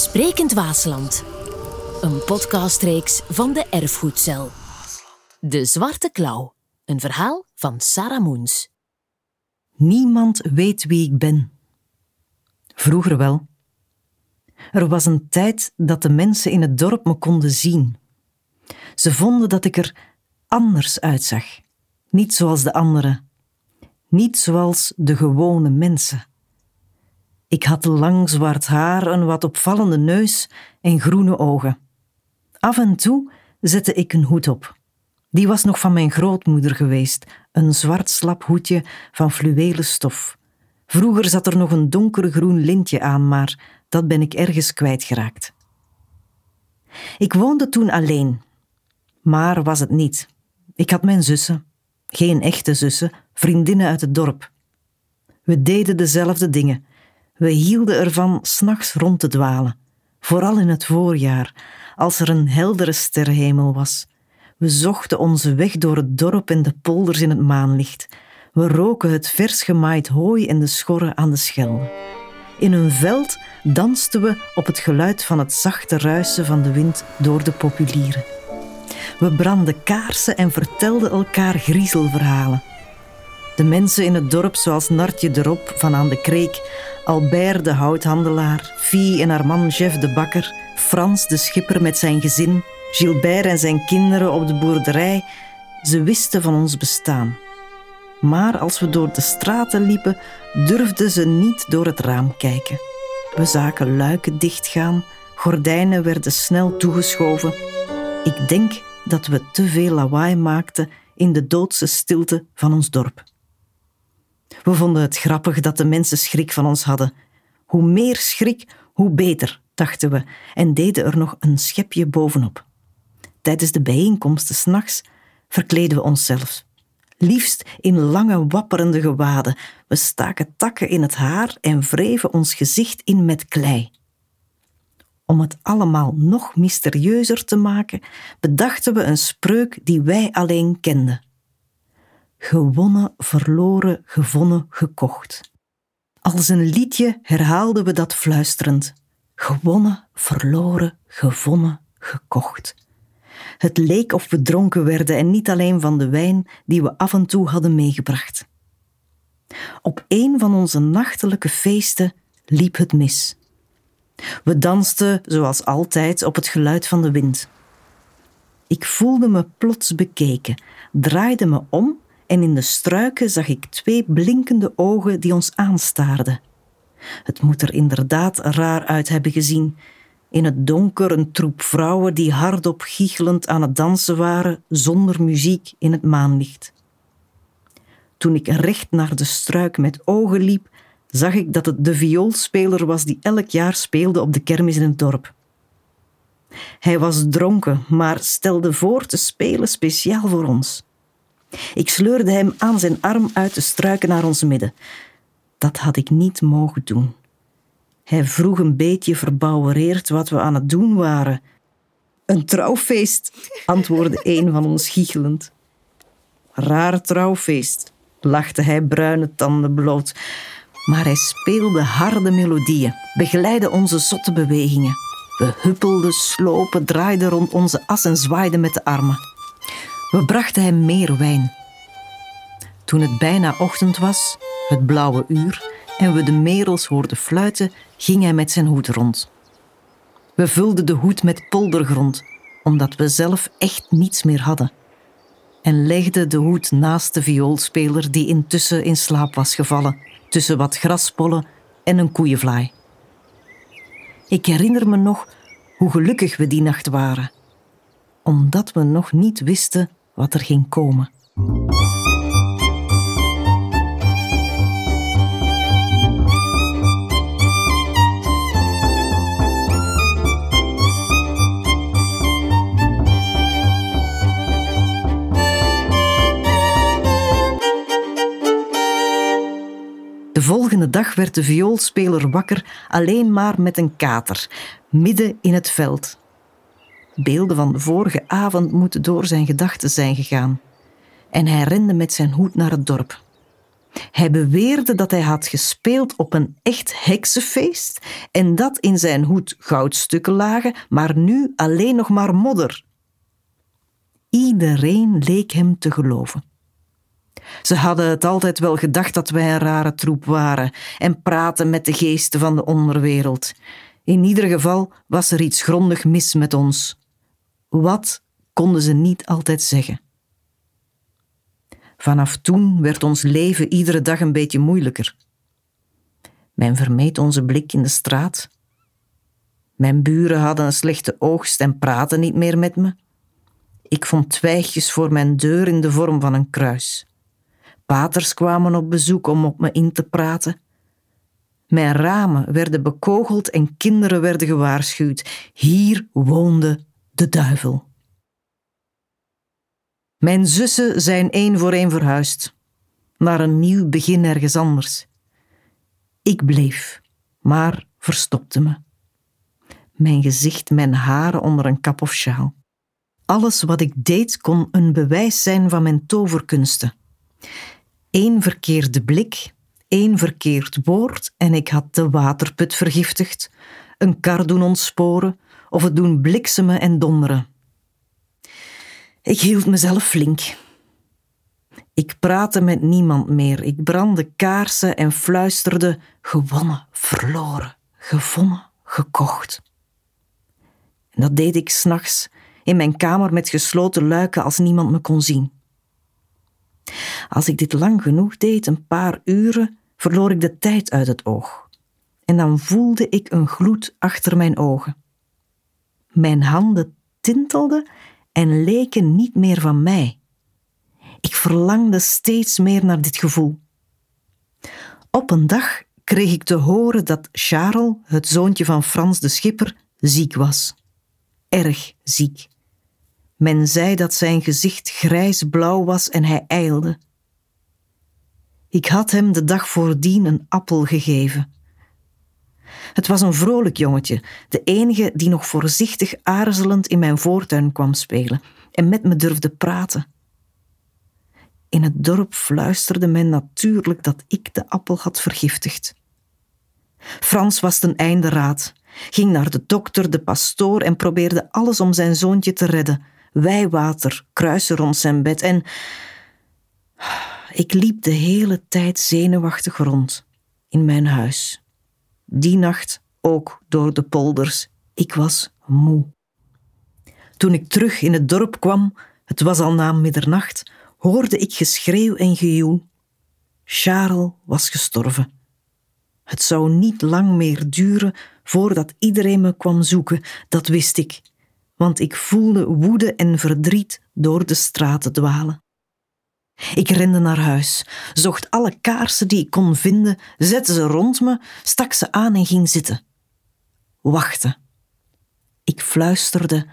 Sprekend Waasland. Een podcastreeks van de Erfgoedcel. De Zwarte Klauw. Een verhaal van Sarah Moens. Niemand weet wie ik ben. Vroeger wel. Er was een tijd dat de mensen in het dorp me konden zien. Ze vonden dat ik er anders uitzag. Niet zoals de anderen. Niet zoals de gewone mensen. Ik had lang zwart haar, een wat opvallende neus en groene ogen. Af en toe zette ik een hoed op. Die was nog van mijn grootmoeder geweest, een zwart slap hoedje van fluwelen stof. Vroeger zat er nog een donkergroen lintje aan, maar dat ben ik ergens kwijtgeraakt. Ik woonde toen alleen, maar was het niet. Ik had mijn zussen, geen echte zussen, vriendinnen uit het dorp. We deden dezelfde dingen. We hielden ervan s'nachts rond te dwalen, vooral in het voorjaar, als er een heldere sterrenhemel was. We zochten onze weg door het dorp en de polders in het maanlicht. We roken het vers gemaaid hooi en de schorren aan de Schelde. In een veld dansten we op het geluid van het zachte ruisen van de wind door de populieren. We brandden kaarsen en vertelden elkaar griezelverhalen. De mensen in het dorp, zoals Nartje de Rob van aan de Kreek, Albert de houthandelaar, Fie en haar man Jeff de bakker, Frans de schipper met zijn gezin, Gilbert en zijn kinderen op de boerderij, ze wisten van ons bestaan. Maar als we door de straten liepen, durfden ze niet door het raam kijken. We zagen luiken dichtgaan, gordijnen werden snel toegeschoven. Ik denk dat we te veel lawaai maakten in de doodse stilte van ons dorp. We vonden het grappig dat de mensen schrik van ons hadden. Hoe meer schrik, hoe beter, dachten we, en deden er nog een schepje bovenop. Tijdens de bijeenkomsten s'nachts verkleden we onszelf. Liefst in lange wapperende gewaden. We staken takken in het haar en wreven ons gezicht in met klei. Om het allemaal nog mysterieuzer te maken, bedachten we een spreuk die wij alleen kenden. Gewonnen, verloren, gevonnen, gekocht. Als een liedje herhaalden we dat fluisterend. Gewonnen, verloren, gevonnen, gekocht. Het leek of we dronken werden en niet alleen van de wijn die we af en toe hadden meegebracht. Op een van onze nachtelijke feesten liep het mis. We dansten, zoals altijd, op het geluid van de wind. Ik voelde me plots bekeken, draaide me om en in de struiken zag ik twee blinkende ogen die ons aanstaarden. Het moet er inderdaad raar uit hebben gezien. In het donker een troep vrouwen die hardop giechelend aan het dansen waren, zonder muziek in het maanlicht. Toen ik recht naar de struik met ogen liep, zag ik dat het de vioolspeler was die elk jaar speelde op de kermis in het dorp. Hij was dronken, maar stelde voor te spelen speciaal voor ons. Ik sleurde hem aan zijn arm uit de struiken naar ons midden. Dat had ik niet mogen doen. Hij vroeg een beetje verbouwereerd wat we aan het doen waren. Een trouwfeest, antwoordde een van ons giechelend. Raar trouwfeest, lachte hij bruine tanden bloot. Maar hij speelde harde melodieën, begeleidde onze zotte bewegingen. We huppelden, slopen, draaiden rond onze as en zwaaiden met de armen. We brachten hem meer wijn. Toen het bijna ochtend was, het blauwe uur, en we de merels hoorden fluiten, ging hij met zijn hoed rond. We vulden de hoed met poldergrond, omdat we zelf echt niets meer hadden, en legden de hoed naast de vioolspeler die intussen in slaap was gevallen, tussen wat graspollen en een koeienvlaai. Ik herinner me nog hoe gelukkig we die nacht waren, omdat we nog niet wisten wat er ging komen. De volgende dag werd de vioolspeler wakker alleen maar met een kater, midden in het veld. Beelden van de vorige avond moeten door zijn gedachten zijn gegaan. En hij rende met zijn hoed naar het dorp. Hij beweerde dat hij had gespeeld op een echt heksenfeest en dat in zijn hoed goudstukken lagen, maar nu alleen nog maar modder. Iedereen leek hem te geloven. Ze hadden het altijd wel gedacht dat wij een rare troep waren en praten met de geesten van de onderwereld. In ieder geval was er iets grondig mis met ons. Wat konden ze niet altijd zeggen. Vanaf toen werd ons leven iedere dag een beetje moeilijker. Men vermeed onze blik in de straat. Mijn buren hadden een slechte oogst en praten niet meer met me. Ik vond twijgjes voor mijn deur in de vorm van een kruis. Paters kwamen op bezoek om op me in te praten. Mijn ramen werden bekogeld en kinderen werden gewaarschuwd. Hier woonde de duivel. Mijn zussen zijn één voor één verhuisd, naar een nieuw begin ergens anders. Ik bleef, maar verstopte me. Mijn gezicht, mijn haren onder een kap of sjaal. Alles wat ik deed kon een bewijs zijn van mijn toverkunsten. Eén verkeerde blik, één verkeerd woord en ik had de waterput vergiftigd, een kar doen ontsporen of het doen bliksemen en donderen. Ik hield mezelf flink. Ik praatte met niemand meer. Ik brandde kaarsen en fluisterde: gewonnen, verloren, gevonden, gekocht. En dat deed ik s'nachts in mijn kamer met gesloten luiken als niemand me kon zien. Als ik dit lang genoeg deed, een paar uren, verloor ik de tijd uit het oog. En dan voelde ik een gloed achter mijn ogen. Mijn handen tintelden en leken niet meer van mij. Ik verlangde steeds meer naar dit gevoel. Op een dag kreeg ik te horen dat Charles, het zoontje van Frans de schipper, ziek was. Erg ziek. Men zei dat zijn gezicht grijsblauw was en hij ijlde. Ik had hem de dag voordien een appel gegeven. Het was een vrolijk jongetje, de enige die nog voorzichtig aarzelend in mijn voortuin kwam spelen en met me durfde praten. In het dorp fluisterde men natuurlijk dat ik de appel had vergiftigd. Frans was ten einde raad, ging naar de dokter, de pastoor en probeerde alles om zijn zoontje te redden. Wijwater, kruisen rond zijn bed en. Ik liep de hele tijd zenuwachtig rond in mijn huis. Die nacht ook door de polders. Ik was moe. Toen ik terug in het dorp kwam, het was al na middernacht, hoorde ik geschreeuw en gejoen. Charles was gestorven. Het zou niet lang meer duren voordat iedereen me kwam zoeken, dat wist ik, want ik voelde woede en verdriet door de straten dwalen. Ik rende naar huis, zocht alle kaarsen die ik kon vinden, zette ze rond me, stak ze aan en ging zitten. Wachten. Ik fluisterde: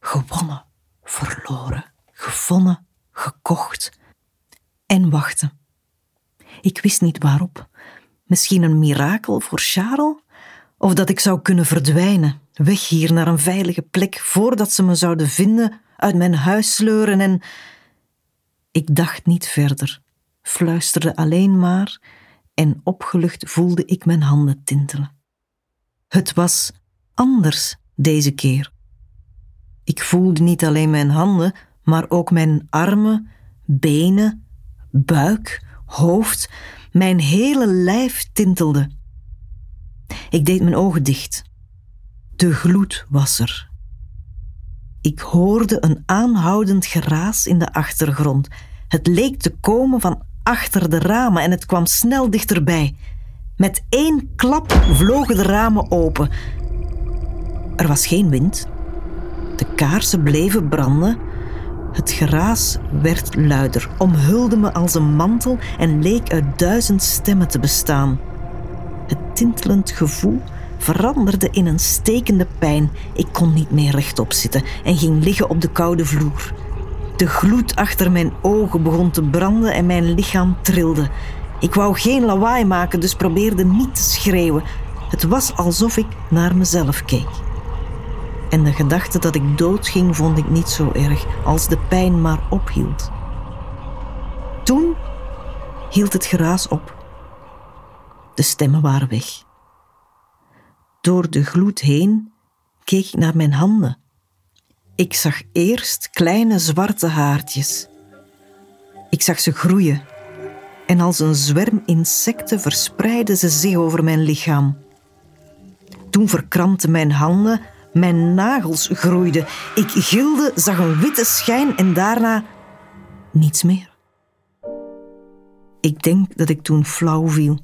gewonnen, verloren, gevonden, gekocht. En wachten. Ik wist niet waarop. Misschien een mirakel voor Charles? Of dat ik zou kunnen verdwijnen, weg hier naar een veilige plek, voordat ze me zouden vinden, uit mijn huis sleuren en ik dacht niet verder, fluisterde alleen maar en opgelucht voelde ik mijn handen tintelen. Het was anders deze keer. Ik voelde niet alleen mijn handen, maar ook mijn armen, benen, buik, hoofd, mijn hele lijf tintelde. Ik deed mijn ogen dicht. De gloed was er. Ik hoorde een aanhoudend geraas in de achtergrond. Het leek te komen van achter de ramen en het kwam snel dichterbij. Met één klap vlogen de ramen open. Er was geen wind. De kaarsen bleven branden. Het geraas werd luider, omhulde me als een mantel en leek uit duizend stemmen te bestaan. Het tintelend gevoel veranderde in een stekende pijn. Ik kon niet meer rechtop zitten en ging liggen op de koude vloer. De gloed achter mijn ogen begon te branden en mijn lichaam trilde. Ik wou geen lawaai maken, dus probeerde niet te schreeuwen. Het was alsof ik naar mezelf keek. En de gedachte dat ik doodging vond ik niet zo erg als de pijn maar ophield. Toen hield het geraas op. De stemmen waren weg. Door de gloed heen keek ik naar mijn handen. Ik zag eerst kleine zwarte haartjes. Ik zag ze groeien en als een zwerm insecten verspreidden ze zich over mijn lichaam. Toen verkrampten mijn handen, mijn nagels groeiden. Ik gilde, zag een witte schijn en daarna niets meer. Ik denk dat ik toen flauw viel.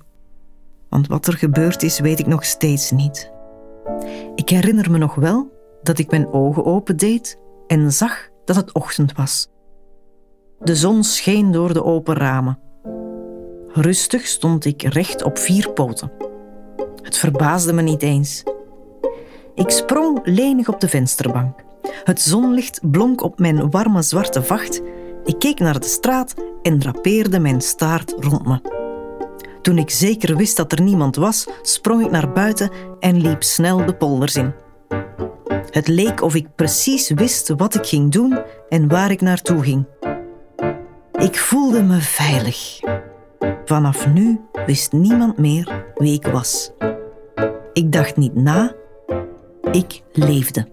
Want wat er gebeurd is, weet ik nog steeds niet. Ik herinner me nog wel dat ik mijn ogen opendeed en zag dat het ochtend was. De zon scheen door de open ramen. Rustig stond ik recht op vier poten. Het verbaasde me niet eens. Ik sprong lenig op de vensterbank. Het zonlicht blonk op mijn warme zwarte vacht. Ik keek naar de straat en drapeerde mijn staart rond me. Toen ik zeker wist dat er niemand was, sprong ik naar buiten en liep snel de polders in. Het leek of ik precies wist wat ik ging doen en waar ik naartoe ging. Ik voelde me veilig. Vanaf nu wist niemand meer wie ik was. Ik dacht niet na, ik leefde.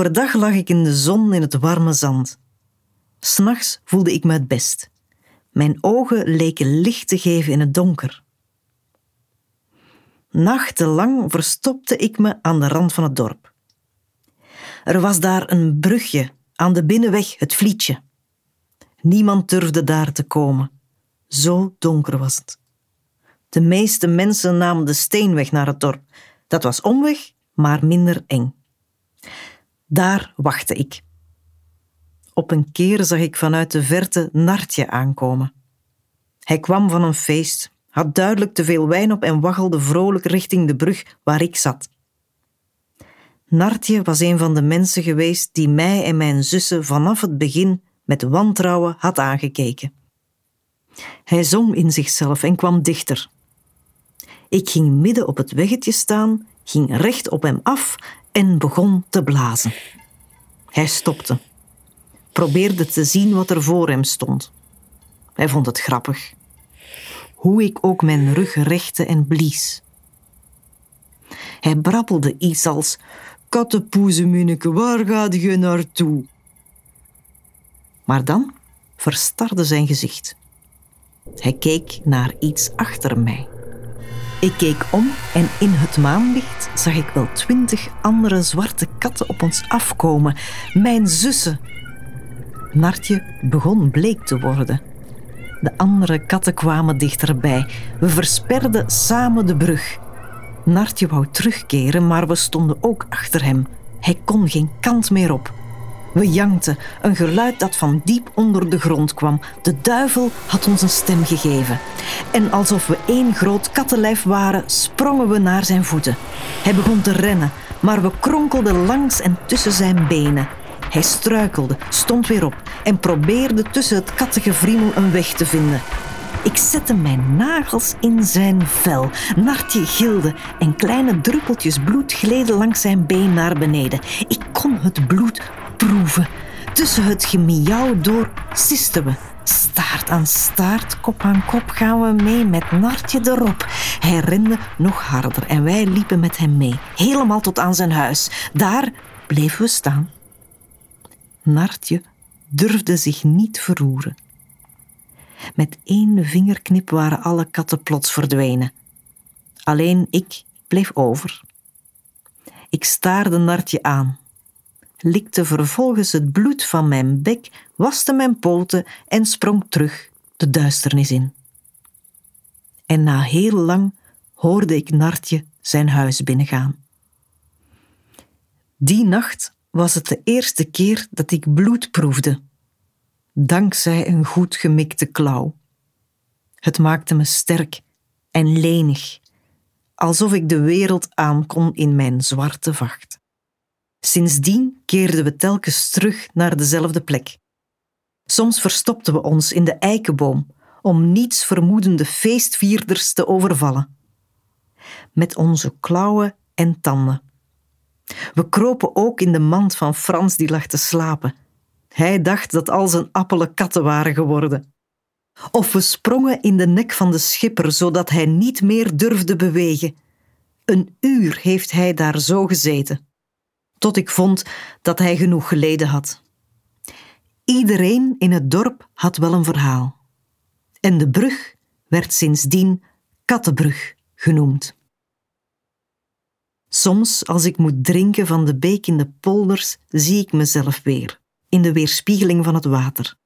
Overdag lag ik in de zon in het warme zand. S'nachts voelde ik me het best. Mijn ogen leken licht te geven in het donker. Nachtenlang verstopte ik me aan de rand van het dorp. Er was daar een brugje aan de binnenweg, het Vlietje. Niemand durfde daar te komen. Zo donker was het. De meeste mensen namen de steenweg naar het dorp. Dat was omweg, maar minder eng. Daar wachtte ik. Op een keer zag ik vanuit de verte Nartje aankomen. Hij kwam van een feest, had duidelijk te veel wijn op en waggelde vrolijk richting de brug waar ik zat. Nartje was een van de mensen geweest die mij en mijn zussen vanaf het begin met wantrouwen had aangekeken. Hij zong in zichzelf en kwam dichter. Ik ging midden op het weggetje staan, ging recht op hem af en begon te blazen. Hij stopte, probeerde te zien wat er voor hem stond. Hij vond het grappig. Hoe ik ook mijn rug rechtte en blies. Hij brabbelde iets als: Kattenpoezemunneke, waar gaat je naartoe? Maar dan verstarde zijn gezicht. Hij keek naar iets achter mij. Ik keek om en in het maanlicht zag ik wel twintig andere zwarte katten op ons afkomen. Mijn zussen. Nartje begon bleek te worden. De andere katten kwamen dichterbij. We versperden samen de brug. Nartje wou terugkeren, maar we stonden ook achter hem. Hij kon geen kant meer op. We jankten, een geluid dat van diep onder de grond kwam. De duivel had ons een stem gegeven. En alsof we één groot kattenlijf waren, sprongen we naar zijn voeten. Hij begon te rennen, maar we kronkelden langs en tussen zijn benen. Hij struikelde, stond weer op en probeerde tussen het kattengevriemel een weg te vinden. Ik zette mijn nagels in zijn vel. Nartje gilde en kleine druppeltjes bloed gleden langs zijn been naar beneden. Ik kon het bloed proeven. Tussen het gemiauw door sisten we. Staart aan staart, kop aan kop gaan we mee met Nartje erop. Hij rende nog harder en wij liepen met hem mee, helemaal tot aan zijn huis. Daar bleven we staan. Nartje durfde zich niet verroeren. Met één vingerknip waren alle katten plots verdwenen. Alleen ik bleef over. Ik staarde Nartje aan likte vervolgens het bloed van mijn bek, waste mijn poten en sprong terug de duisternis in. En na heel lang hoorde ik Nartje zijn huis binnengaan. Die nacht was het de eerste keer dat ik bloed proefde, dankzij een goed gemikte klauw. Het maakte me sterk en lenig, alsof ik de wereld aan kon in mijn zwarte vacht. Sindsdien keerden we telkens terug naar dezelfde plek. Soms verstopten we ons in de eikenboom om niets vermoedende feestvierders te overvallen. Met onze klauwen en tanden. We kropen ook in de mand van Frans die lag te slapen. Hij dacht dat al zijn appelen katten waren geworden. Of we sprongen in de nek van de schipper zodat hij niet meer durfde bewegen. Een uur heeft hij daar zo gezeten, tot ik vond dat hij genoeg geleden had. Iedereen in het dorp had wel een verhaal. En de brug werd sindsdien Kattenbrug genoemd. Soms, als ik moet drinken van de beek in de polders, zie ik mezelf weer, in de weerspiegeling van het water.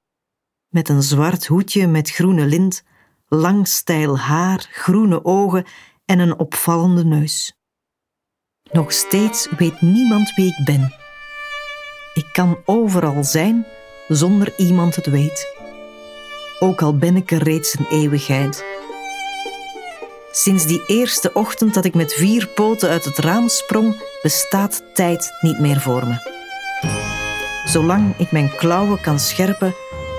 Met een zwart hoedje met groene lint, lang stijl haar, groene ogen en een opvallende neus. Nog steeds weet niemand wie ik ben. Ik kan overal zijn zonder iemand het weet. Ook al ben ik er reeds een eeuwigheid. Sinds die eerste ochtend dat ik met vier poten uit het raam sprong, bestaat tijd niet meer voor me. Zolang ik mijn klauwen kan scherpen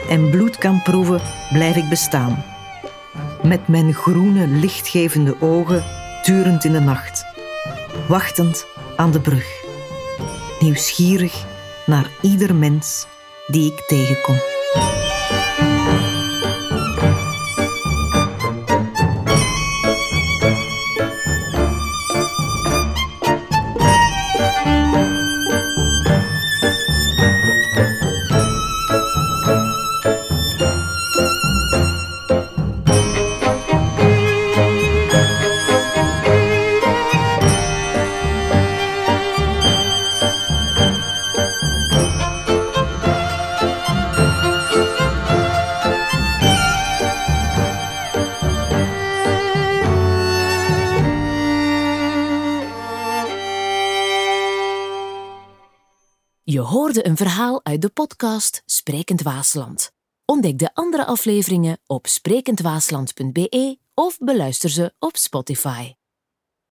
en bloed kan proeven, blijf ik bestaan. Met mijn groene, lichtgevende ogen turend in de nacht, wachtend aan de brug, nieuwsgierig naar ieder mens die ik tegenkom. Een verhaal uit de podcast Sprekend Waasland. Ontdek de andere afleveringen op sprekendwaasland.be of beluister ze op Spotify.